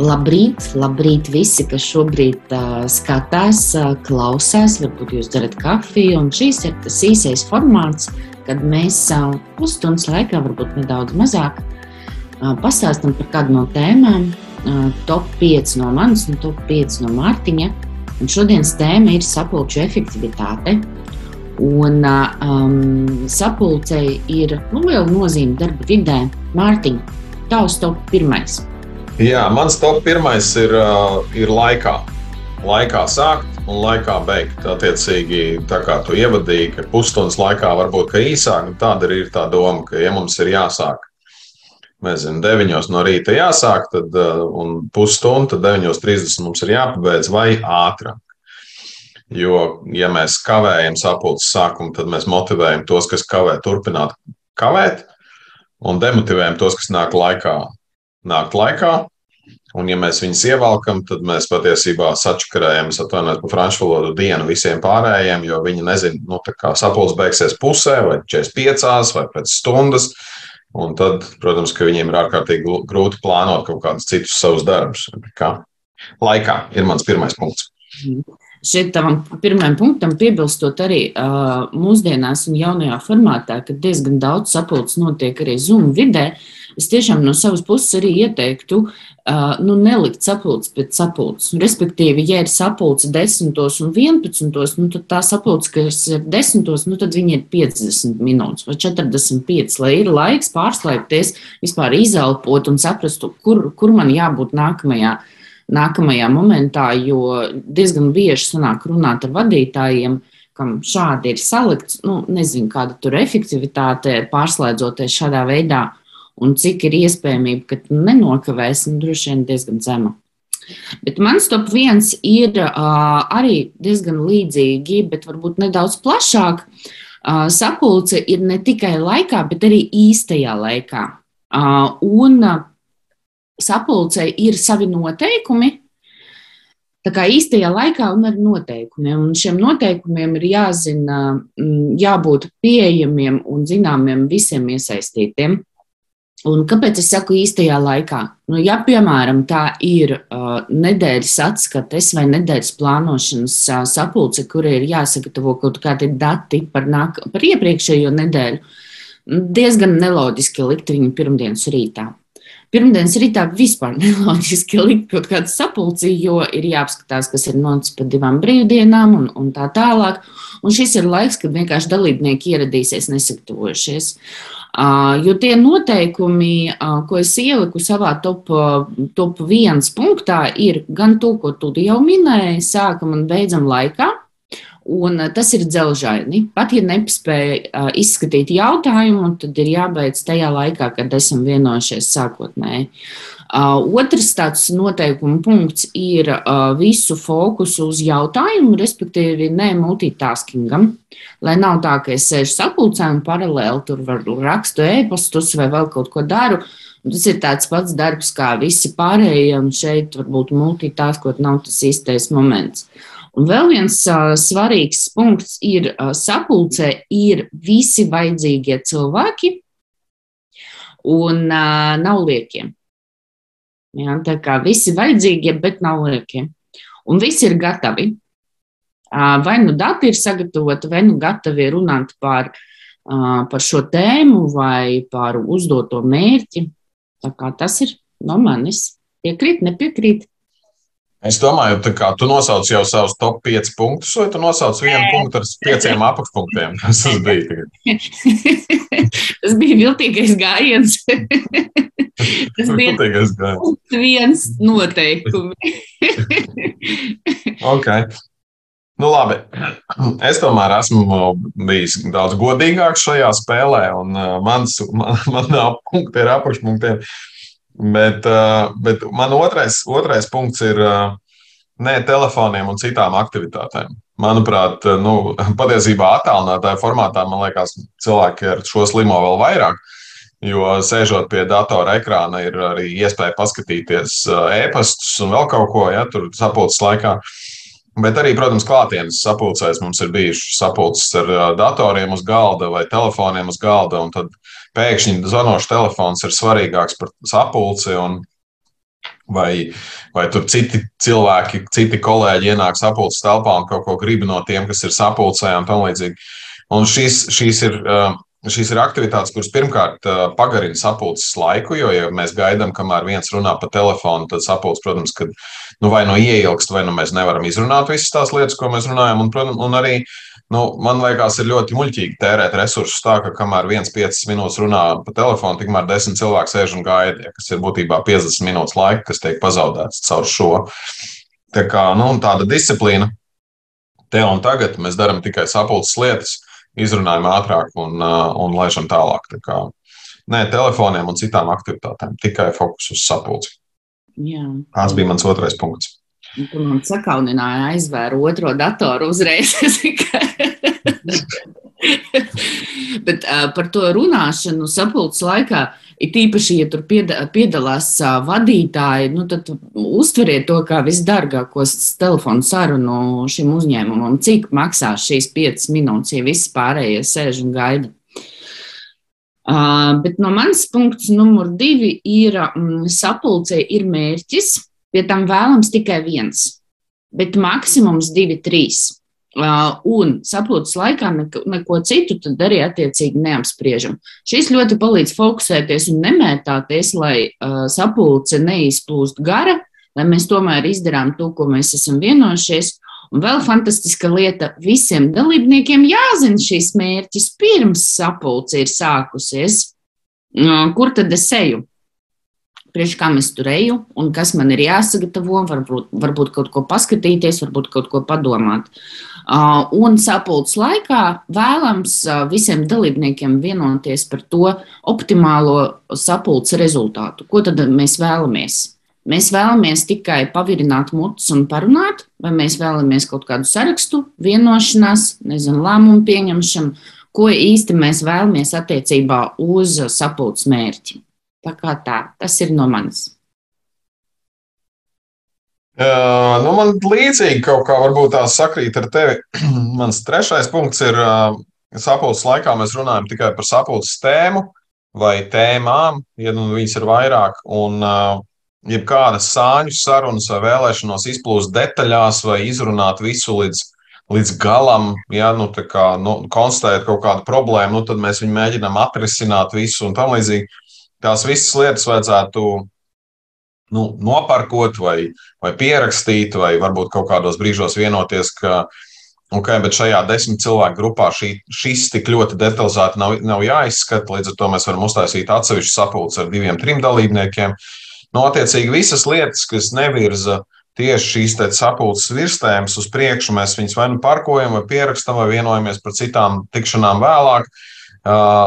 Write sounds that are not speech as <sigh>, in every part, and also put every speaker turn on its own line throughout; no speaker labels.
Labrīt, labrīt visi, kas šobrīd uh, skatās, uh, klausās. Varbūt jūs darat kafiju, un šīs ir tas īsais formāts, kad mēs uh, pusstundas laikā, varbūt nedaudz mazāk, uh, pastāstam par kādu no tēmām. Uh, top 5 no manis un top 5 no Mārtiņa. Un šodienas tēma ir sapulču efektivitāte. Un um, sapulcei ir nu, liela nozīme darba vidē. Mārtiņa, tavs top pirmais.
Jā, mans top pirmais ir, ir laikā. Laikā sākt un laikā beigt. Attiecīgi, tā kā tu ievadīji, ka pusstundas laikā varbūt īsāk, tāda ir tā doma, ka, ja mums ir jāsāk, nezinu, 9 no rīta jāsāk, tad un pusstunda, tad 9.30 mums ir jāpabeidz vai ātrāk. Jo, ja mēs kavējam sapulces sākumu, tad mēs motivējam tos, kas kavē, turpināt kavēt, un demotivējam tos, kas nāk laikā, nākt laikā. Un, ja mēs viņus ievelkam, tad mēs patiesībā sačakarējam, es atvainojos par franču valodu, dienu visiem pārējiem, jo viņi nezina, nu, kā sapulce beigsies pusē, vai 45 vai pēc stundas. Un tad, protams, ka viņiem ir ārkārtīgi grūti plānot kaut kādus citus savus darbus. Kā laikā ir mans pirmais punkts.
Šeit tam pirmajam punktam piebilstot arī uh, mūsdienās un jaunajā formātā, kad diezgan daudz sapulces notiek arī Zoom vidē, uh, es tiešām no savas puses arī ieteiktu, uh, nu, nelikt sapulces pēc sapulces. Respektīvi, ja ir sapulce 10 un 11, nu, tad tā sapulce, kas ir 10, nu, tad viņi ir 50 minūtes vai 45, lai ir laiks pārslēgties, vispār izelpot un saprastu, kur, kur man jābūt nākamajā. Nākamajā momentā, jo diezgan bieži sanāk runāt ar vadītājiem, kam šādi ir salikts, nu, nezinu, kāda tur efektivitāte pārslēdzoties šādā veidā un cik ir iespējamība, ka tu nenokavēsi, nu, droši vien diezgan zema. Bet mans top viens ir uh, arī diezgan līdzīgi, bet varbūt nedaudz plašāk. Uh, sapulce ir ne tikai laikā, bet arī īstajā laikā. Uh, un sapulcei ir savi noteikumi, Tā kā īstajā laikā un ar noteikumiem. Un šiem noteikumiem ir jāzina, jābūt pieejamiem un zināmiem visiem iesaistītiem. Un kāpēc es saku īstajā laikā? Nu, ja, piemēram, tā ir uh, nedēļas atskates vai nedēļas plānošanas uh, sapulce, kur ir jāsagatavo kaut kādi dati par, nāk, par iepriekšējo nedēļu, diezgan neloģiski likt viņu pirmdienas rītā. Pirmdienas rītā vispār <laughs> neloģiski likt kaut kādu sapulci, jo ir jāapskatās, kas ir noticis pa divām brīvdienām un, un tā tālāk. Un šis ir laiks, kad vienkārši dalībnieki ieradīsies nesagatavojušies. Jo tie noteikumi, ko es ieliku savā top, top viens punktā, ir gan to, ko tu jau minēji, sākam un beidzam laikā. Un tas ir dzelžaini. Pat ja nepaspēja izskatīt jautājumu, tad ir jābeidz tajā laikā, kad esam vienojušies sākotnēji. Otrs tāds noteikuma punkts ir visu fokusu uz jautājumu, respektīvi, ne multitaskingam. Lai nav tā, ka es sēžu sapulcē un paralēli tur rakstu e-pastus vai vēl kaut ko daru. Tas ir tāds pats darbs kā visi pārējie, un šeit varbūt multitaskot nav tas īstais moments. Un vēl viens uh, svarīgs punkts ir uh, sapulcē, ir visi vajadzīgie cilvēki un uh, nav liekiem. Ja, tā kā visi vajadzīgie, bet nav lieki. Un visi ir gatavi. Vai nu dati ir sagatavoti, vai nu gatavi runāt par, par šo tēmu vai par uzdoto mērķi. Tā kā tas ir no manis. Piekrīt, nepiekrīt.
Es domāju, ka tu nosauc jau savus top 5 punktus, vai tu nosauc vienu punktu ar pieciem <laughs> apakšpunktiem. Tas bija? <laughs>
tas bija viltīgais gājiens. <laughs>
tas bija viltīgais gājiens.
Viens noteikumi.
okay. Nu, labi. Es tomēr esmu bijis daudz godīgāks šajā spēlē, un uh, mans, man, man punkti ir apakšpunktiem. Uh, bet man otrais, otrais punkts ir uh, ne telefoniem un citām aktivitātēm. Manuprāt, uh, nu, <laughs> patiesībā attēlinātāja formātā, man liekas, cilvēki ar šo slimo vēl vairāk. Jo sēžot pie datora ekrāna, ir arī iespēja paskatīties e-pastus un vēl kaut ko, ja tur sapulces laikā. Bet arī, protams, klātienes sapulcēs mums ir bijušas sapulces ar datoriem uz galda vai telefoniem uz galda. Tad pēkšņi zvanot telefons ir svarīgāks par sapulci. Vai, vai tur citi cilvēki, citi kolēģi ienāk sapulces telpā un kaut ko grib no tiem, kas ir sapulcē un tam līdzīgi. Un šīs, šīs ir. Šīs ir aktivitātes, kuras pirmkārt pagarina sapulces laiku, jo, ja mēs gaidām, kamēr viens runā pa telefonu, tad sapulce, protams, kad nu, vai nu ieilgst, vai nu mēs nevaram izrunāt visas tās lietas, ko mēs runājam. Un, protams, un arī Nu, man liekas, ir ļoti muļķīgi tērēt resursus tā, ka kamēr viens piecas minūtes runā pa telefonu, tikmēr desmit cilvēki sēž un gaida, kas ir būtībā 50 minūtes laika, kas tiek pazaudēts caur šo. Tā kā, nu, tāda disciplīna. Te un tagad mēs darām tikai sapulces lietas, izrunājam ātrāk un, un laižam tālāk. Tā kā, nē, telefoniem un citām aktivitātēm, tikai fokus uz sapulci. Jā. Tas bija mans otrais punkts.
Tur man sakaunināja aizvēru otro datoru uzreiz. <laughs> <laughs> Bet uh, par to runāšanu sapulces laikā, it īpaši, ja tur piedalās uh, vadītāji, nu, tad uztveriet to kā visdārgākos telefonu sarunu šim uzņēmumam. Cik maksā šīs piecas minūtes, ja visi pārējie sēž un gaida? Uh, bet no manas punkts numur divi ir um, sapulcē ir mērķis Pie tam vēlams tikai viens, bet maksimums divi, trīs. Un sapulces laikā neko, neko citu tad arī attiecīgi neapspriežam. Šis ļoti palīdz fokusēties un nemētāties, lai sapulce neizplūst gara, lai mēs tomēr izdarām to, ko mēs esam vienojušies. Un vēl fantastiska lieta - visiem dalībniekiem jāzina šīs mērķis pirms sapulce ir sākusies. Kur tad es eju? Priekš kam es tur eju un kas man ir jāsagatavo, varbūt, varbūt kaut ko paskatīties, varbūt kaut ko padomāt. Un sapulces laikā vēlams visiem dalībniekiem vienoties par to optimālo sapulces rezultātu. Ko tad mēs vēlamies? Mēs vēlamies tikai pavirināt mutes un parunāt, vai mēs vēlamies kaut kādu sarakstu, vienošanās, nezinu, lēmumu pieņemšanu, ko īsti mēs vēlamies attiecībā uz sapulces mērķi. Tā kā tā, tas ir no manis.
Uh, nu man līdzīgi kaut kā varbūt tās sakrīt ar tevi. <clears throat> Mans trešais punkts ir, uh, sapulces laikā mēs runājam tikai par sapulces tēmu vai tēmām, ja nu viņas ir vairāk. Un, uh, jebkādas sāņu sarunas vai vēlēšanos izplūst detaļās vai izrunāt visu līdz, līdz galam, ja nu, kā, nu, konstatēt kaut kādu problēmu, nu, tad mēs viņu mēģinām atrisināt visu un tam līdzīgi tās visas lietas vajadzētu nu, noparkot vai, vai pierakstīt, vai varbūt kaut kādos brīžos vienoties, ka okay, šajā desmit cilvēku grupā šī, šis tik ļoti detalizēti nav, nav jāizskata. Līdz ar to mēs varam uztaisīt atsevišķu sapulci ar diviem, trim dalībniekiem. Nu, attiecīgi, visas lietas, kas nevirza tieši šīs sapulces virsēmas uz priekšu, mēs viņus vai nu parkojam, vai pierakstam, vai vienojamies par citām tikšanām vēlāk,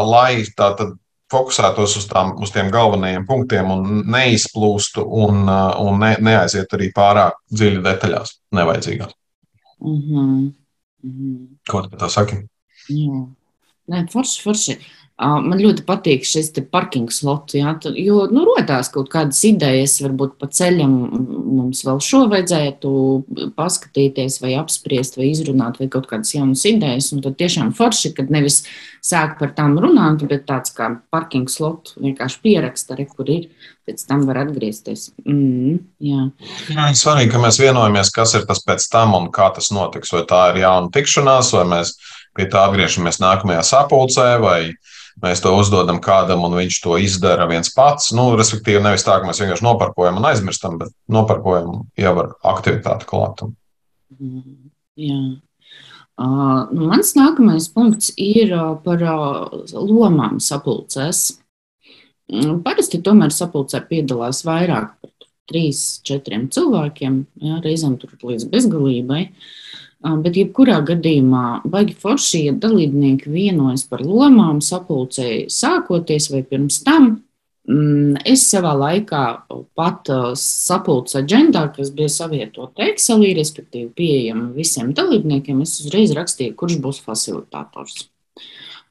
lai tā tad fokusētos uz, tām, uz tiem galvenajiem punktiem un neizplūstu un, uh, un ne, neaiziet arī pārāk dziļi detaļās, nevajadzīgās. Mm -hmm. Mm -hmm. Ko tu tā saki?
Jā, Nē, forši, forši. Man ļoti patīk šis parking slots, jā, jo nu, rodās kaut kādas idejas, varbūt pa ceļam mums vēl šo vajadzētu paskatīties, vai apspriest, vai izrunāt, vai kaut kādas jaunas idejas. Un tad tiešām forši, kad nevis sāk par tām runāt, bet tāds kā parking slots vienkārši pieraksta, re, kur ir, pēc tam var atgriezties. Mm, jā.
Jā, svarīgi, ka mēs vienojamies, kas ir tas pēc tam un kā tas notiks. Vai tā ir jauna tikšanās, vai mēs pie tā atgriežamies nākamajā sapulcē, vai mēs to uzdodam kādam, un viņš to izdara viens pats. Nu, respektīvi, nevis tā, ka mēs vienkārši noparkojam un aizmirstam, bet noparkojam jau ar aktivitāti klātam.
Mm, jā. Uh, nu, mans nākamais punkts ir uh, par uh, lomām sapulcēs. Uh, parasti tomēr sapulcē piedalās vairāk par trīs, četriem cilvēkiem, jā, reizēm tur līdz bezgalībai. Uh, Bet, jebkurā gadījumā, baigi forši, ja dalībnieki vienojas par lomām, sapulcēji sākoties vai pirms tam. Mm, es savā laikā pat sapulces aģendā, kas bija savietota Excelī, respektīvi pieejama visiem dalībniekiem, es uzreiz rakstīju, kurš būs facilitators.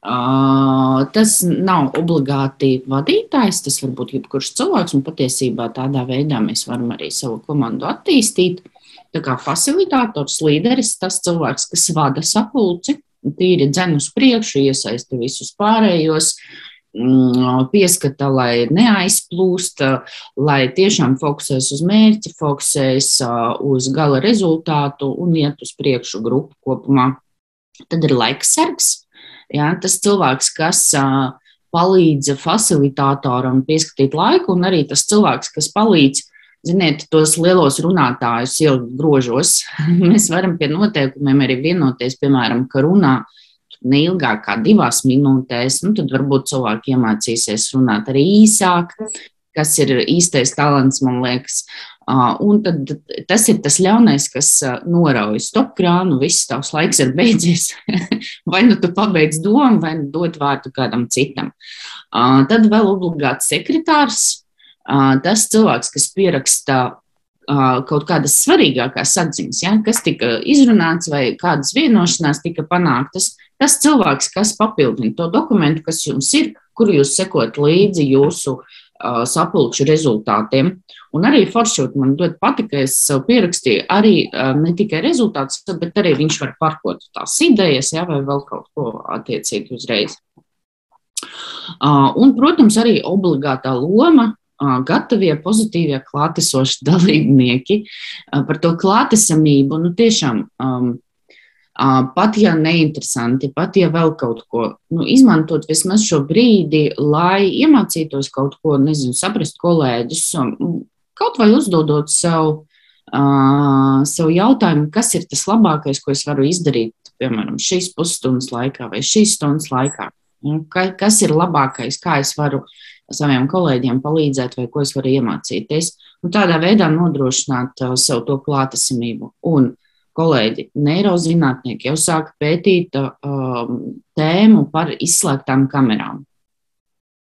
Uh, tas nav obligāti vadītājs, tas var būt jebkurš cilvēks, un patiesībā tādā veidā mēs varam arī savu komandu attīstīt. Facilitātors, līderis, tas cilvēks, kas vada sapulci, tīri dzen uz priekšu, iesaista visus pārējos, mm, pieskata, lai neaizplūst, lai tiešām fokusēs uz mērķi, fokusēs uz gala rezultātu un iet uz priekšu grupu kopumā. Tad ir laiks sargs. Ja, tas cilvēks, kas palīdz facilitātoram pieskatīt laiku, un arī tas cilvēks, kas palīdz Ziniet, tos lielos runātājus jau grožos. <laughs> Mēs varam pie noteikumiem arī vienoties, piemēram, ka runā neilgāk kā divās minūtēs, nu, tad varbūt cilvēki iemācīsies runāt arī īsāk, kas ir īstais talants, man liekas. Un tad tas ir tas ļaunais, kas norauj stop krānu, viss tavs laiks ir beidzies. <laughs> vai nu tu pabeidz domu, vai nu dod vārdu kādam citam. Tad vēl obligāti sekretārs, tas cilvēks, kas pieraksta kaut kādas svarīgākās atziņas, ja, kas tika izrunāts vai kādas vienošanās tika panāktas, tas cilvēks, kas papildina to dokumentu, kas jums ir, kuru jūs sekot līdzi jūsu uh, sapulču rezultātiem. Un arī Foršot man ļoti patika, es sev pierakstīju arī uh, ne tikai rezultātus, bet arī viņš var parkot tās idejas, ja, vai vēl kaut ko attiecīgi uzreiz. Uh, un, protams, arī obligātā loma gatavie, pozitīvie, klātesoši <laughs> dalībnieki par to klātesamību. Nu, tiešām, um, pat ja neinteresanti, pat ja vēl kaut ko, nu, izmantot vismaz šo brīdi, lai iemācītos kaut ko, nezinu, saprast kolēģus, kaut vai uzdodot sev, uh, sev jautājumu, kas ir tas labākais, ko es varu izdarīt, piemēram, šīs pusstundas laikā vai šīs stundas laikā. Kas ir labākais, kā es varu saviem kolēģiem palīdzēt, vai ko es varu iemācīties. Un tādā veidā nodrošināt uh, sev to klātesamību. Un kolēģi, neirozinātnieki jau sāka pētīt um, tēmu par izslēgtām kamerām.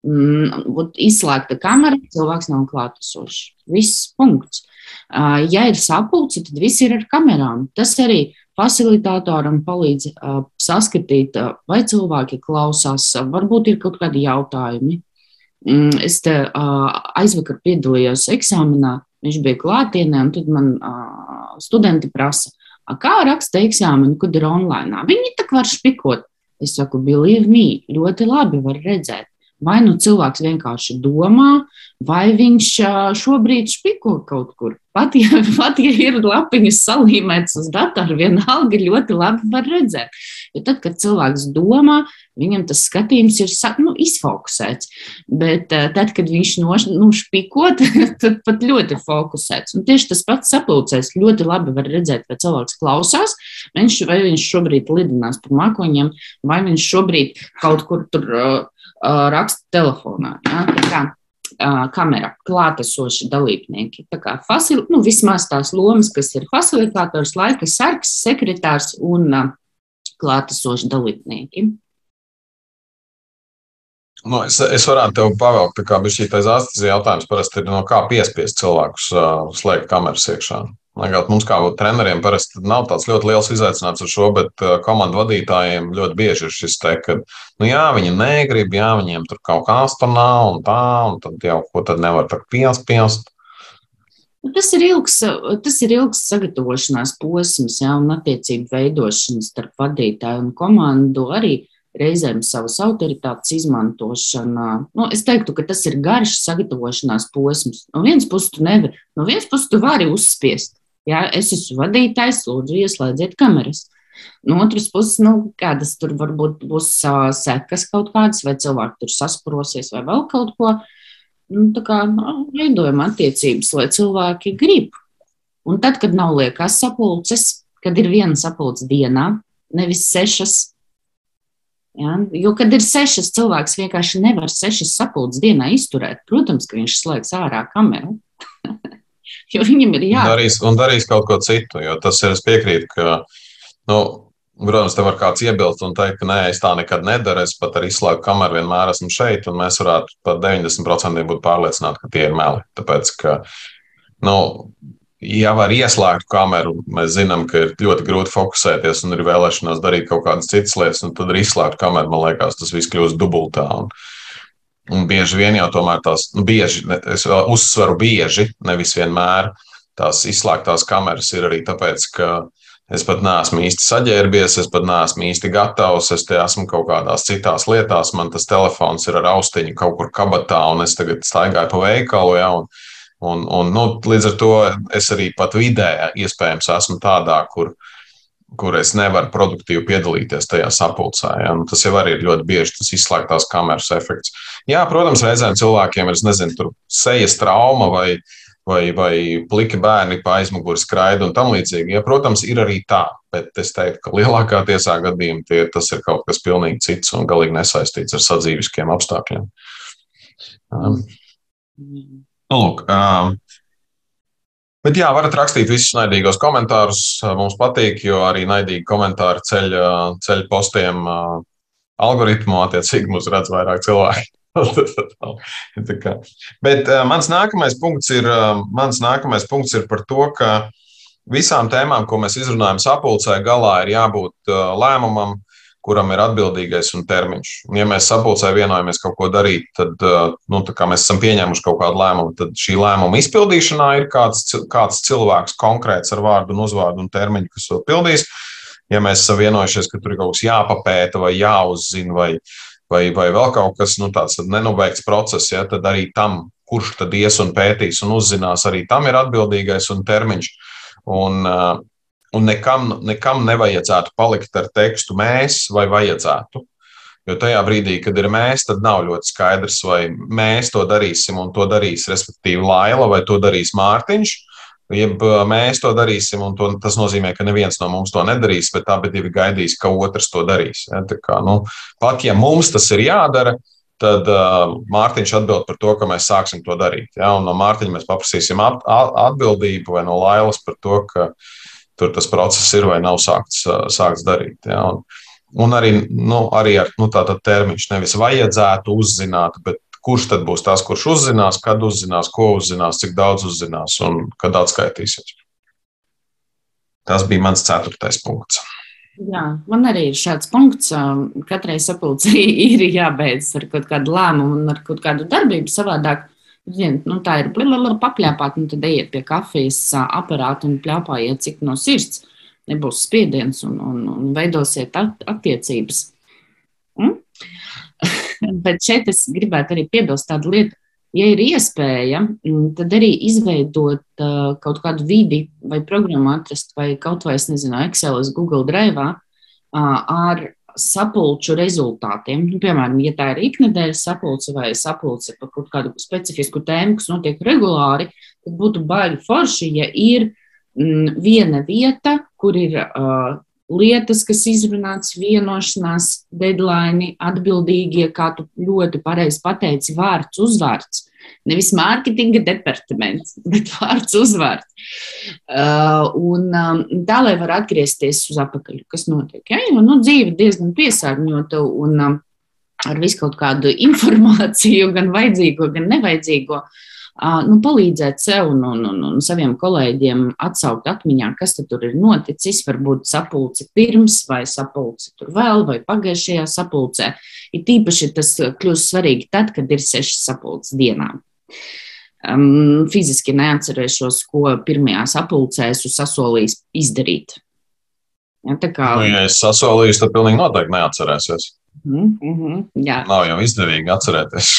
Mm, izslēgta kamera, cilvēks nav klātesošs. Viss punkts. Uh, ja ir sapulce, tad viss ir ar kamerām. Tas arī facilitātoram palīdz uh, saskatīt, uh, vai cilvēki klausās, uh, varbūt ir kaut kādi jautājumi, es te aizvakar piedalījos eksāmenā, viņš bija klātienē, un tad man studenti prasa, kā raksta eksāmenu, kad ir online. Viņi tā var špikot. Es saku, believe me, ļoti labi var redzēt. Vai nu cilvēks vienkārši domā, vai viņš šobrīd špiko kaut kur. Pat ja, <laughs> pat ja ir lapiņas salīmētas uz datora, vienalga ļoti labi var redzēt. Jo tad, kad cilvēks domā, viņam tas skatījums ir nu, izfokusēts. Bet tad, kad viņš noš, nu, <laughs> tad pat ļoti fokusēts. Un tieši tas pats sapulcēs ļoti labi var redzēt, vai cilvēks klausās, viņš, vai viņš šobrīd lidinās pa mākoņiem, vai viņš šobrīd kaut kur tur. Uh, raksta telefonā. Ja? Kamera, klātesoši dalībnieki. Tā kā facil, nu, vismaz tās lomas, kas ir facilitātors, laika sargs, sekretārs un klātesoši dalībnieki.
Nu, es, es varētu tev pavēlkt, kā bija šī tādas jautājums, parasti ir no kā piespiest cilvēkus uh, slēgt kameras iekšā. Liekat, mums kā treneriem parasti nav tāds ļoti liels izaicinājums ar šo, bet uh, komandu vadītājiem ļoti bieži ir šis te, ka, nu jā, viņi negrib, jā, viņiem tur kaut kā tur nav un tā, un tad jau ko tad nevar tā piespiest.
Nu, tas ir, ilgs, tas ir ilgs sagatavošanās posms, jā, un attiecību veidošana starp vadītāju un komandu arī reizēm savas autoritātes izmantošana. Nu, es teiktu, ka tas ir garš sagatavošanās posms. No vienas puses, tu nevari, no vienas puses, tu vari uzspiest. Jā, es esmu vadītājs, lūdzu, ieslēdziet kameras. No otras puses, nu, kādas tur varbūt būs uh, sekas kaut kādas, vai cilvēki tur sasprosies, vai vēl kaut ko. Nu, kā nu, veidojam attiecības, lai cilvēki grib. Un tad, kad nav liekas sapulces, kad ir viena sapulce dienā, nevis sešas, Ja? Jo, kad ir sešas, cilvēks vienkārši nevar sešas sapulces dienā izturēt. Protams, ka viņš slēgs ārā kameru. <laughs> jo viņam ir jāatcerās.
Un darīs kaut ko citu, jo tas ir, es piekrītu, ka, nu, protams, te var kāds iebilst un teikt, ka nē, es tā nekad nedaru, es pat ar izslēgu kameru vienmēr esmu šeit, un mēs varētu pat 90% būt pārliecināti, ka tie ir meli. Tāpēc, ka, nu, ja var ieslēgt kameru, mēs zinām, ka ir ļoti grūti fokusēties un ir vēlēšanās darīt kaut kādas citas lietas, un tad ir izslēgta kamera. Man liekas, tas viss kļūst dubultā. Un, Un bieži vien jau tomēr tās, nu, bieži, es uzsveru bieži, nevis vienmēr tās izslēgtās kameras ir arī tāpēc, ka Es pat neesmu īsti saģērbies, es pat neesmu īsti gatavs. Es te esmu kaut kādās citās lietās. Man tas telefons ir ar austiņu kaut kur kabatā, un es tagad staigāju pa veikalu. Ja, un, un, un, nu, līdz ar to es arī pat vidē iespējams esmu tādā, kur, kur es nevaru produktīvi piedalīties tajā sapulcē. Ja? Tas jau arī ir ļoti bieži tas izslēgtās kameras efekts. Jā, protams, reizēm cilvēkiem ir, nezinu, sejas trauma vai ne vai, vai pliki bērni pa aizmuguri skraida un tam līdzīgi. Ja, protams, ir arī tā, bet es teiktu, ka lielākā tiesā gadījumā tie, tas ir kaut kas pilnīgi cits un galīgi nesaistīts ar sadzīviskiem apstākļiem. Um, nu, lūk, um, Bet jā, varat rakstīt visus naidīgos komentārus. Mums patīk, jo arī naidīgi komentāri ceļ, ceļ postiem algoritmu. Attiecīgi, mums redz vairāk cilvēku. <laughs> Bet uh, mans, nākamais punkts ir, uh, mans nākamais punkts ir par to, ka visām tēmām, ko mēs izrunājam sapulcē, galā ir jābūt uh, lēmumam, kuram ir atbildīgais un termiņš. Un, ja mēs sapulcē vienojamies kaut ko darīt, tad nu, mēs esam pieņēmuši kaut kādu lēmumu. Tad šī lēmuma izpildīšanā ir kāds, kāds cilvēks konkrēts ar vārdu un uzvārdu un termiņu, kas to pildīs. Ja mēs esam vienojušies, ka tur ir kaut kas jāpapēta vai jāuzzina vai vai, vai vēl kaut kas nu, tāds nenobeigts process, ja, tad arī tam, kurš tad ies un pētīs un uzzinās, arī tam ir atbildīgais un termiņš. Un, uh, un nekam, nekam nevajadzētu palikt ar tekstu mēs vai vajadzētu. Jo tajā brīdī, kad ir mēs, tad nav ļoti skaidrs, vai mēs to darīsim un to darīs, respektīvi, Laila vai to darīs Mārtiņš. Jeb mēs to darīsim, un to, tas nozīmē, ka neviens no mums to nedarīs, bet abi gaidīs, ka otrs to darīs. Ja? Kā, nu, pat ja mums tas ir jādara, tad uh, Mārtiņš atbild par to, ka mēs sāksim to darīt. Ja? No Mārtiņa mēs paprasīsim at, atbildību vai no Lailas par to, ka tur tas process ir vai nav sākts, sākts darīt. Ja? Un, un arī, nu, arī ar nu, tādu termiņu nevis vajadzētu uzzināt, bet kurš tad būs tas, kurš uzzinās, kad uzzinās, ko uzzinās, cik daudz uzzinās un kad atskaitīsies. Tas bija mans ceturtais punkts.
Jā, man arī ir šāds punkts. Katrai sapulcei <laughs> ir jābeidz ar kaut kādu lēmumu un ar kaut kādu darbību savādāk. Nu, tā ir papļāpāt, nu tad ejiet pie kafijas aparāta un pļāpājiet, cik no sirds nebūs spiediens un, un, un veidosiet attiecības. Mm? <laughs> <laughs> Bet šeit es gribētu arī piebilst tādu lietu, ja ir iespēja, mm, tad arī izveidot uh, kaut kādu vidi vai programmu atrast, vai kaut vai, es nezinu, Excel, Google Drive uh, ar sapulču rezultātiem. Nu, piemēram, ja tā ir iknedēļas sapulce vai sapulce par kaut kādu specifisku tēmu, kas notiek regulāri, tad būtu baigi forši, ja ir mm, viena vieta, kur ir uh, lietas, kas izrunāts, vienošanās, deadline, atbildīgie, kā tu ļoti pareizi pateici, vārds, uzvārds. Nevis mārketinga departaments, <laughs> bet vārds, uzvārds. Uh, un um, tā, lai var atgriezties uz apakaļ, kas notiek. Ja? Jo nu, dzīve diezgan piesārņota un um, ar visu kaut kādu <laughs> informāciju, gan vajadzīgo, gan nevajadzīgo. Uh, nu, palīdzēt sev un, un, un, un saviem kolēģiem atsaukt atmiņā, kas tur ir noticis. Varbūt sapulce pirms, vai sapulce tur vēl, vai pagājušajā sapulcē. Ir tīpaši tas kļūst svarīgi tad, kad ir sešas sapulces dienā. Um, fiziski neatcerēšos, ko pirmajā sapulcē esmu sasolījis izdarīt.
Ja, kā... nu, ja es sasolīju, tad pilnīgi noteikti neatcerēsies.
Mm -hmm, jā.
Nav jau izdevīgi atcerēties.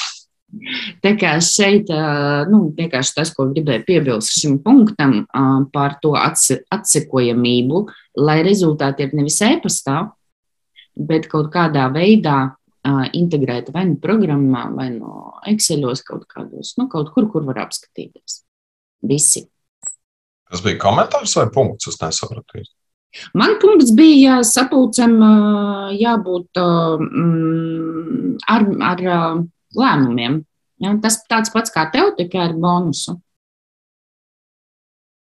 Tā kā šeit nu, vienkārši tas, ko gribēju piebilst šim punktam par to atsekojamību, lai rezultāti ir nevis e-pastā, bet kaut kādā veidā integrēta vai nu programmā, vai no Excelos kaut kādos, nu, kaut kur, kur var apskatīties. Visi.
Tas bija komentārs vai punkts? Es nesapratu.
Man punkts bija sapulcem jābūt mm, ar, ar lēmumiem. Ja, tas tāds pats kā tev, tikai ar bonusu.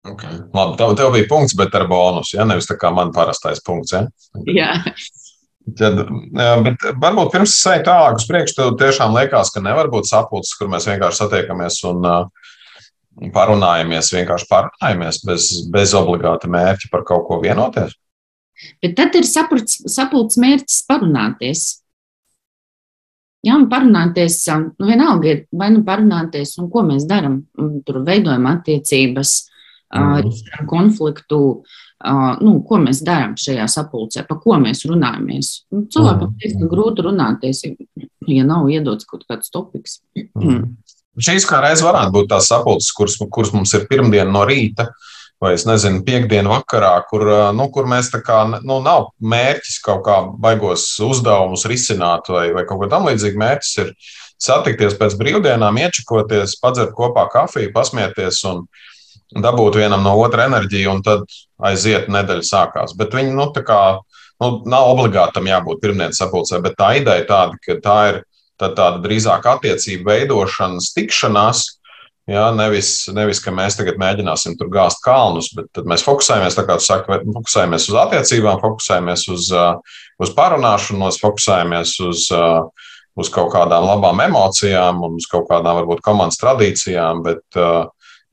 Okay. Labi, tev, tev bija punkts, bet ar bonusu. Ja? Nevis tā kā man parastais punkts. Ja?
Jā.
Tad, bet varbūt pirms eju tālāk uz priekšu, tev tiešām liekas, ka nevar būt sapulces, kur mēs vienkārši satiekamies un parunājamies, vienkārši parunājamies bez, bez obligāta mērķa par kaut ko vienoties.
Bet tad ir sapulces mērķis parunāties. Jā, un parunāties, nu, vienalga ir, vai nu parunāties, un ko mēs darām. Tur veidojam attiecības, mm. risinām konfliktu, Uh, nu, ko mēs darām šajā sapulcē, par ko mēs runājamies. Nu, cilvēkam mm. grūti runāties, ja nav iedots kaut kāds topiks. Mm.
Šīs kā reiz varētu būt tās sapulces, kuras, kuras mums ir pirmdiena no rīta. Vai es nezinu, piekdienu vakarā, kur, nu, kur mēs tā kā, nu, nav mērķis kaut kā baigos uzdevumus risināt vai, vai kaut ko tam līdzīgu. Mērķis ir satikties pēc brīvdienām, iečakoties, padzert kopā kafiju, pasmieties un, dabūt vienam no otra enerģiju, un tad aiziet nedēļa sākās. Bet viņi nu, kā, nu, nav obligāti tam jābūt pirmdienas sapulcē, bet tā ideja tāda, ka tā ir tā tāda drīzāk attiecību veidošanas, tikšanās. Jā, nevis, nevis, ka mēs tagad mēģināsim tur gāzt kalnus, bet mēs fokusējamies, kā jūs sakat, fokusējamies uz attiecībām, fokusējamies uz, uz parunāšanos, fokusējamies uz, uz kaut kādām labām emocijām un uz kaut kādām varbūt komandas tradīcijām, bet uh,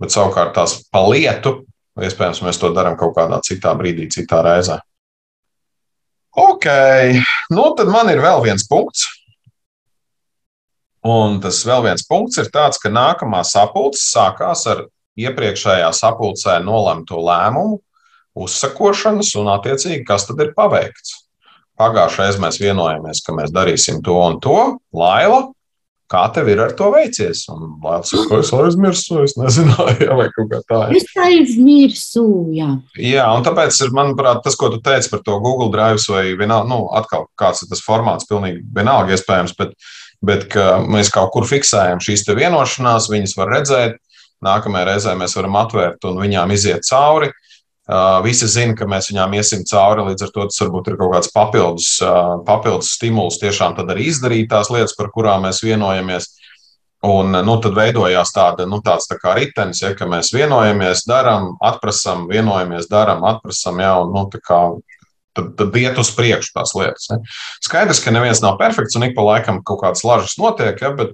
bet savukārt tās pa lietu, iespējams, mēs to darām kaut kādā citā brīdī, citā reizē. Ok, nu tad man ir vēl viens punkts. Un tas vēl viens punkts ir tāds, ka nākamā sapulce sākās ar iepriekšējā sapulcē nolemto lēmumu, uzsakošanas un, attiecīgi, kas tad ir paveikts. Pagājušajā reizē mēs vienojāmies, ka mēs darīsim to un to. Laila Kā tev ir ar to veicies? Un Latvijas saka, es aizmirsu, es nezināju, <laughs> vai kaut kā tā.
Ir. Es aizmirsu, jā.
Jā, un tāpēc ir, manuprāt, tas, ko tu teici par to Google Drive vai vienalga, nu, atkal kāds ir tas formāts, pilnīgi vienalga iespējams, bet, bet ka mēs kaut kur fiksējam šīs vienošanās, viņas var redzēt, nākamajā reizē mēs varam atvērt un viņām iziet cauri. Uh, Visi zina, ka mēs viņām iesim cauri, līdz ar to tas varbūt ir kaut kāds papildus, papildus stimuls tiešām arī izdarīt tās lietas, par kurām mēs vienojamies. Un nu, tad veidojās tāda, nu, tāds tā kā ritenis, ja, ka mēs vienojamies, darām, atprasām, vienojamies, darām, atprasām, ja, un nu, tad, tad iet uz priekšu tās lietas. Ne. Skaidrs, ka neviens nav perfekts un ik pa laikam kaut kādas lažas notiek, ja, bet,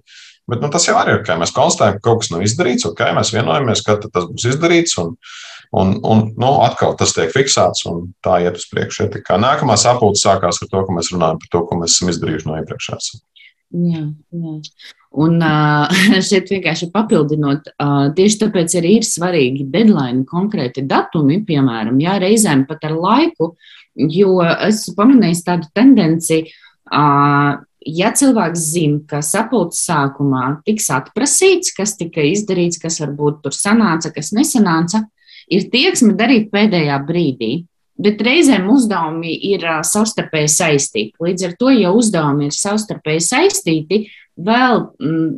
bet nu, tas jau arī ir, ka mēs konstatējam, ka kaut kas nav izdarīts, ok, mēs vienojamies, ka tas būs izdarīts. Un, Un, un nu, atkal tas tiek fiksēts, un tā iet uz priekšu. Ja, nākamā sapulce sākās ar to, ka mēs runājam par to, ko mēs esam izdarījuši no iepriekšējās.
Jā, jā. Un <laughs> šeit vienkārši papildinot, tieši tāpēc arī ir svarīgi deadline, konkrēti datumi, piemēram, jā, reizēm pat ar laiku, jo es pamanīju tādu tendenci, ja cilvēks zina, ka sapulces sākumā tiks atprasīts, kas tika izdarīts, kas varbūt tur sanāca, kas nesanāca, ir tieksme darīt pēdējā brīdī. Bet reizēm uzdevumi ir savstarpēji saistīti. Līdz ar to, ja uzdevumi ir savstarpēji saistīti, vēl, mm,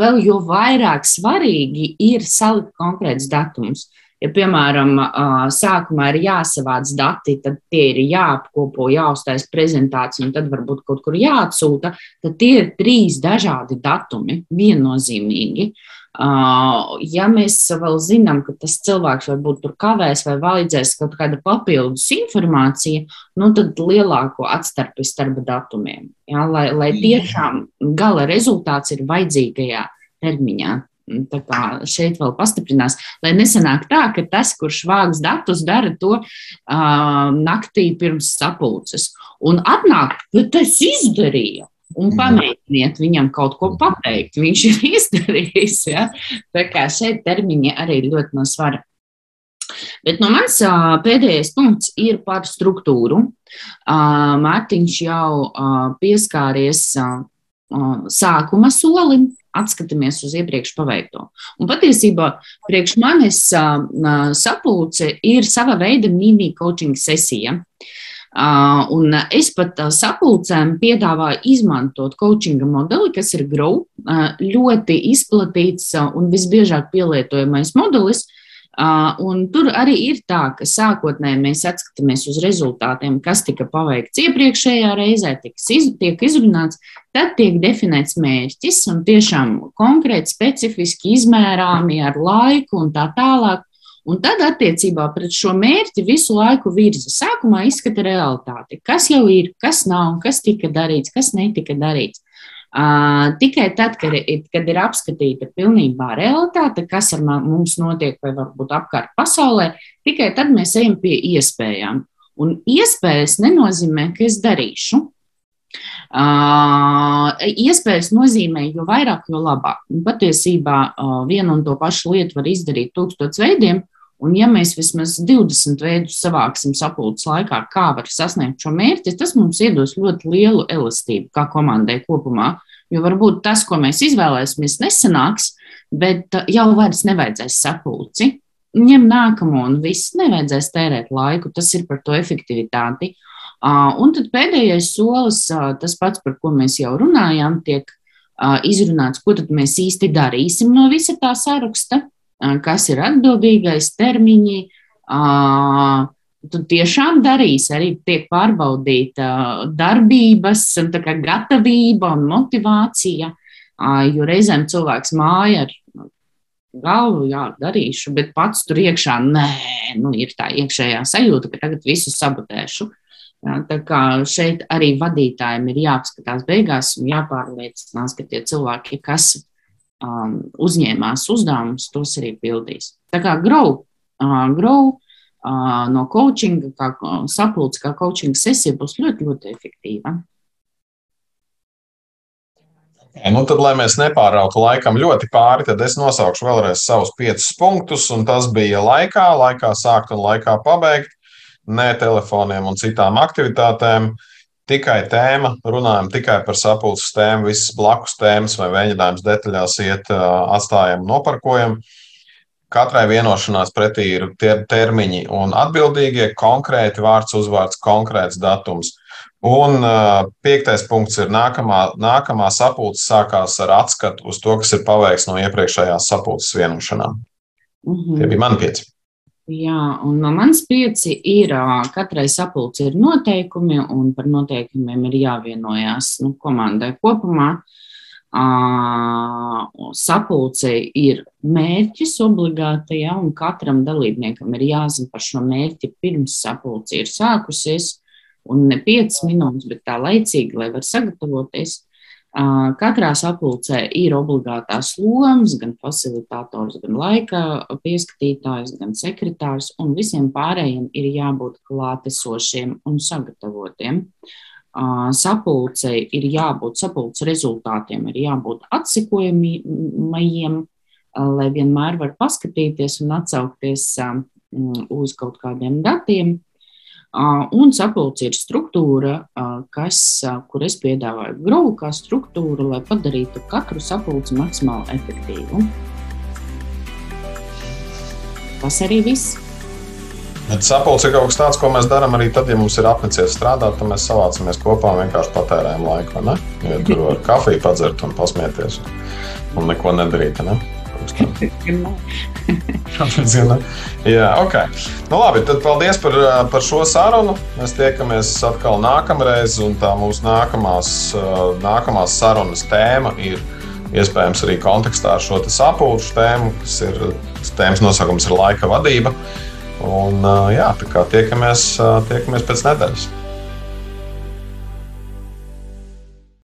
vēl jo vairāk svarīgi ir salikt konkrēts datums. Ja, piemēram, sākumā ir jāsavāc dati, tad tie ir jāapkopo, jāuztais prezentācija, un tad varbūt kaut kur jāatsūta, tad tie ir trīs dažādi datumi, viennozīmīgi. Ja mēs vēl zinām, ka tas cilvēks varbūt tur kavēs vai vajadzēs kaut kāda papildus informācija, nu tad lielāko atstarpi starp datumiem, ja, lai, lai tiešām gala rezultāts ir vajadzīgajā termiņā. Tā kā šeit vēl pastiprinās, lai nesanāk tā, ka tas, kurš vāks datus, dara to uh, naktī pirms sapulces. Un atnāk, bet es izdarīju un pamēģiniet viņam kaut ko pateikt. Viņš ir <laughs> izdarījis. Ja? Tā kā šeit termiņi arī ļoti no svara. Bet no mans pēdējais punkts ir par struktūru. Mārtiņš jau pieskāries sākuma solim, atskatāmies uz iepriekš paveikto. Un patiesībā priekš manis sapulce ir sava veida mini coaching sesija. Un es pat sapulcēm piedāvāju izmantot coachinga modeli, kas ir GROW, ļoti izplatīts un visbiežāk pielietojamais modelis. Un tur arī ir tā, ka sākotnēji mēs atskatāmies uz rezultātiem, kas tika paveikts iepriekšējā reizē, tiek izrunāts, tad tiek definēts mērķis un tiešām konkrēti, specifiski izmērāmi ar laiku un tā tālāk. Un tad attiecībā pret šo mērķi visu laiku virza. Sākumā izskata realitāti, kas jau ir, kas nav, kas tika darīts, kas netika darīts. Uh, tikai tad, kad, kad ir apskatīta pilnībā realitāte, kas ar mums notiek vai varbūt apkārt pasaulē, tikai tad mēs ejam pie iespējām. Un iespējas nenozīmē, ka es darīšu. Uh, iespējas nozīmē, jo vairāk, jo labāk. Un patiesībā uh, vienu un to pašu lietu var izdarīt tūkstoš veidiem, Un, ja mēs vismaz 20 veidus savāksim sapulces laikā, kā var sasniegt šo mērķi, tas mums iedos ļoti lielu elastību kā komandai kopumā. Jo varbūt tas, ko mēs izvēlēsimies, nesanāks, bet uh, jau vairs nevajadzēs sapulci. Ņem nākamo un viss nevajadzēs tērēt laiku. Tas ir par to efektivitāti. Uh, un tad pēdējais solis, uh, tas pats, par ko mēs jau runājām, tiek izrunāts, ko tad mēs īsti darīsim no visa tā saraksta kas ir atbildīgais, termiņi. Tu tiešām darīsi, arī tiek pārbaudīta darbības, gatavība un motivācija. Jo reizēm cilvēks māja ar galvu, jā, darīšu, bet pats tur iekšā, nē, nu, ir tā iekšējā sajūta, ka tagad visu sabotēšu. Jā, tā kā šeit arī vadītājiem ir jāapskatās beigās un jāpārliecinās, ka tie cilvēki, kas um, uzņēmās uzdevumus, tos arī pildīs. Tā kā grow, uh, grow uh, no coachinga, kā sapulce, kā coachinga sesija būs ļoti, ļoti efektīva.
Nu, tad, lai mēs nepārautu laikam ļoti pāri, tad es nosaukšu vēlreiz savus piecus punktus. Tas bija laikā, laikā sākt un laikā pabeigt, ne telefoniem un citām aktivitātēm. Uh, tikai tēma, runājam tikai par sapulces tēmu, visas blakus tēmas vai mēģinājums detaļās iet, atstājam noparkojam. Katrai vienošanās pretī ir tie termiņi un atbildīgie, konkrēti vārds, uzvārds, konkrēts datums. Un uh, piektais punkts ir nākamā, nākamā sapulce sākās ar atskatu uz to, kas ir paveikts no iepriekšējās sapulces vienošanām. Mm -hmm. Tie bija mani pieci.
Jā, un no manas pieci ir, katrai sapulcē ir noteikumi, un par noteikumiem ir jāvienojās nu, komandai kopumā. Sapulcē ir mērķis obligāti, ja, un katram dalībniekam ir jāzina par šo mērķi pirms sapulce ir sākusies, un ne 5 minūtes, bet tā laicīgi, lai var sagatavoties. Katrā sapulcē ir obligātās lomas, gan facilitators, gan laika pieskatītājs, gan sekretārs, un visiem pārējiem ir jābūt klātesošiem un sagatavotiem. Sapulcei ir jābūt, sapulces rezultātiem ir jābūt atsekojamajiem, lai vienmēr var paskatīties un atsaukties uz kaut kādiem datiem. Un sapulce ir struktūra, kas, kur es piedāvāju grovu kā struktūru, lai padarītu katru sapulci maksimāli efektīvu. Tas arī viss.
Bet sapulce ir kaut kas tāds, ko mēs darām arī tad, ja mums ir apnicies strādāt, tad mēs savācamies kopā un vienkārši patērējam laiku. Ne? Ja tur var kafiju padzert un pasmieties un neko nedarīt. Ne? Ne? Jā, ok. Nu, labi, tad paldies par, par šo sarunu. Mēs tiekamies atkal nākamreiz, un tā mūsu nākamās, nākamās sarunas tēma ir iespējams arī kontekstā ar šo sapulču tēmu, kas ir tēmas nosaukums ir laika vadība. Un, jā, tā kā tiekamies, tiekamies pēc nedēļas.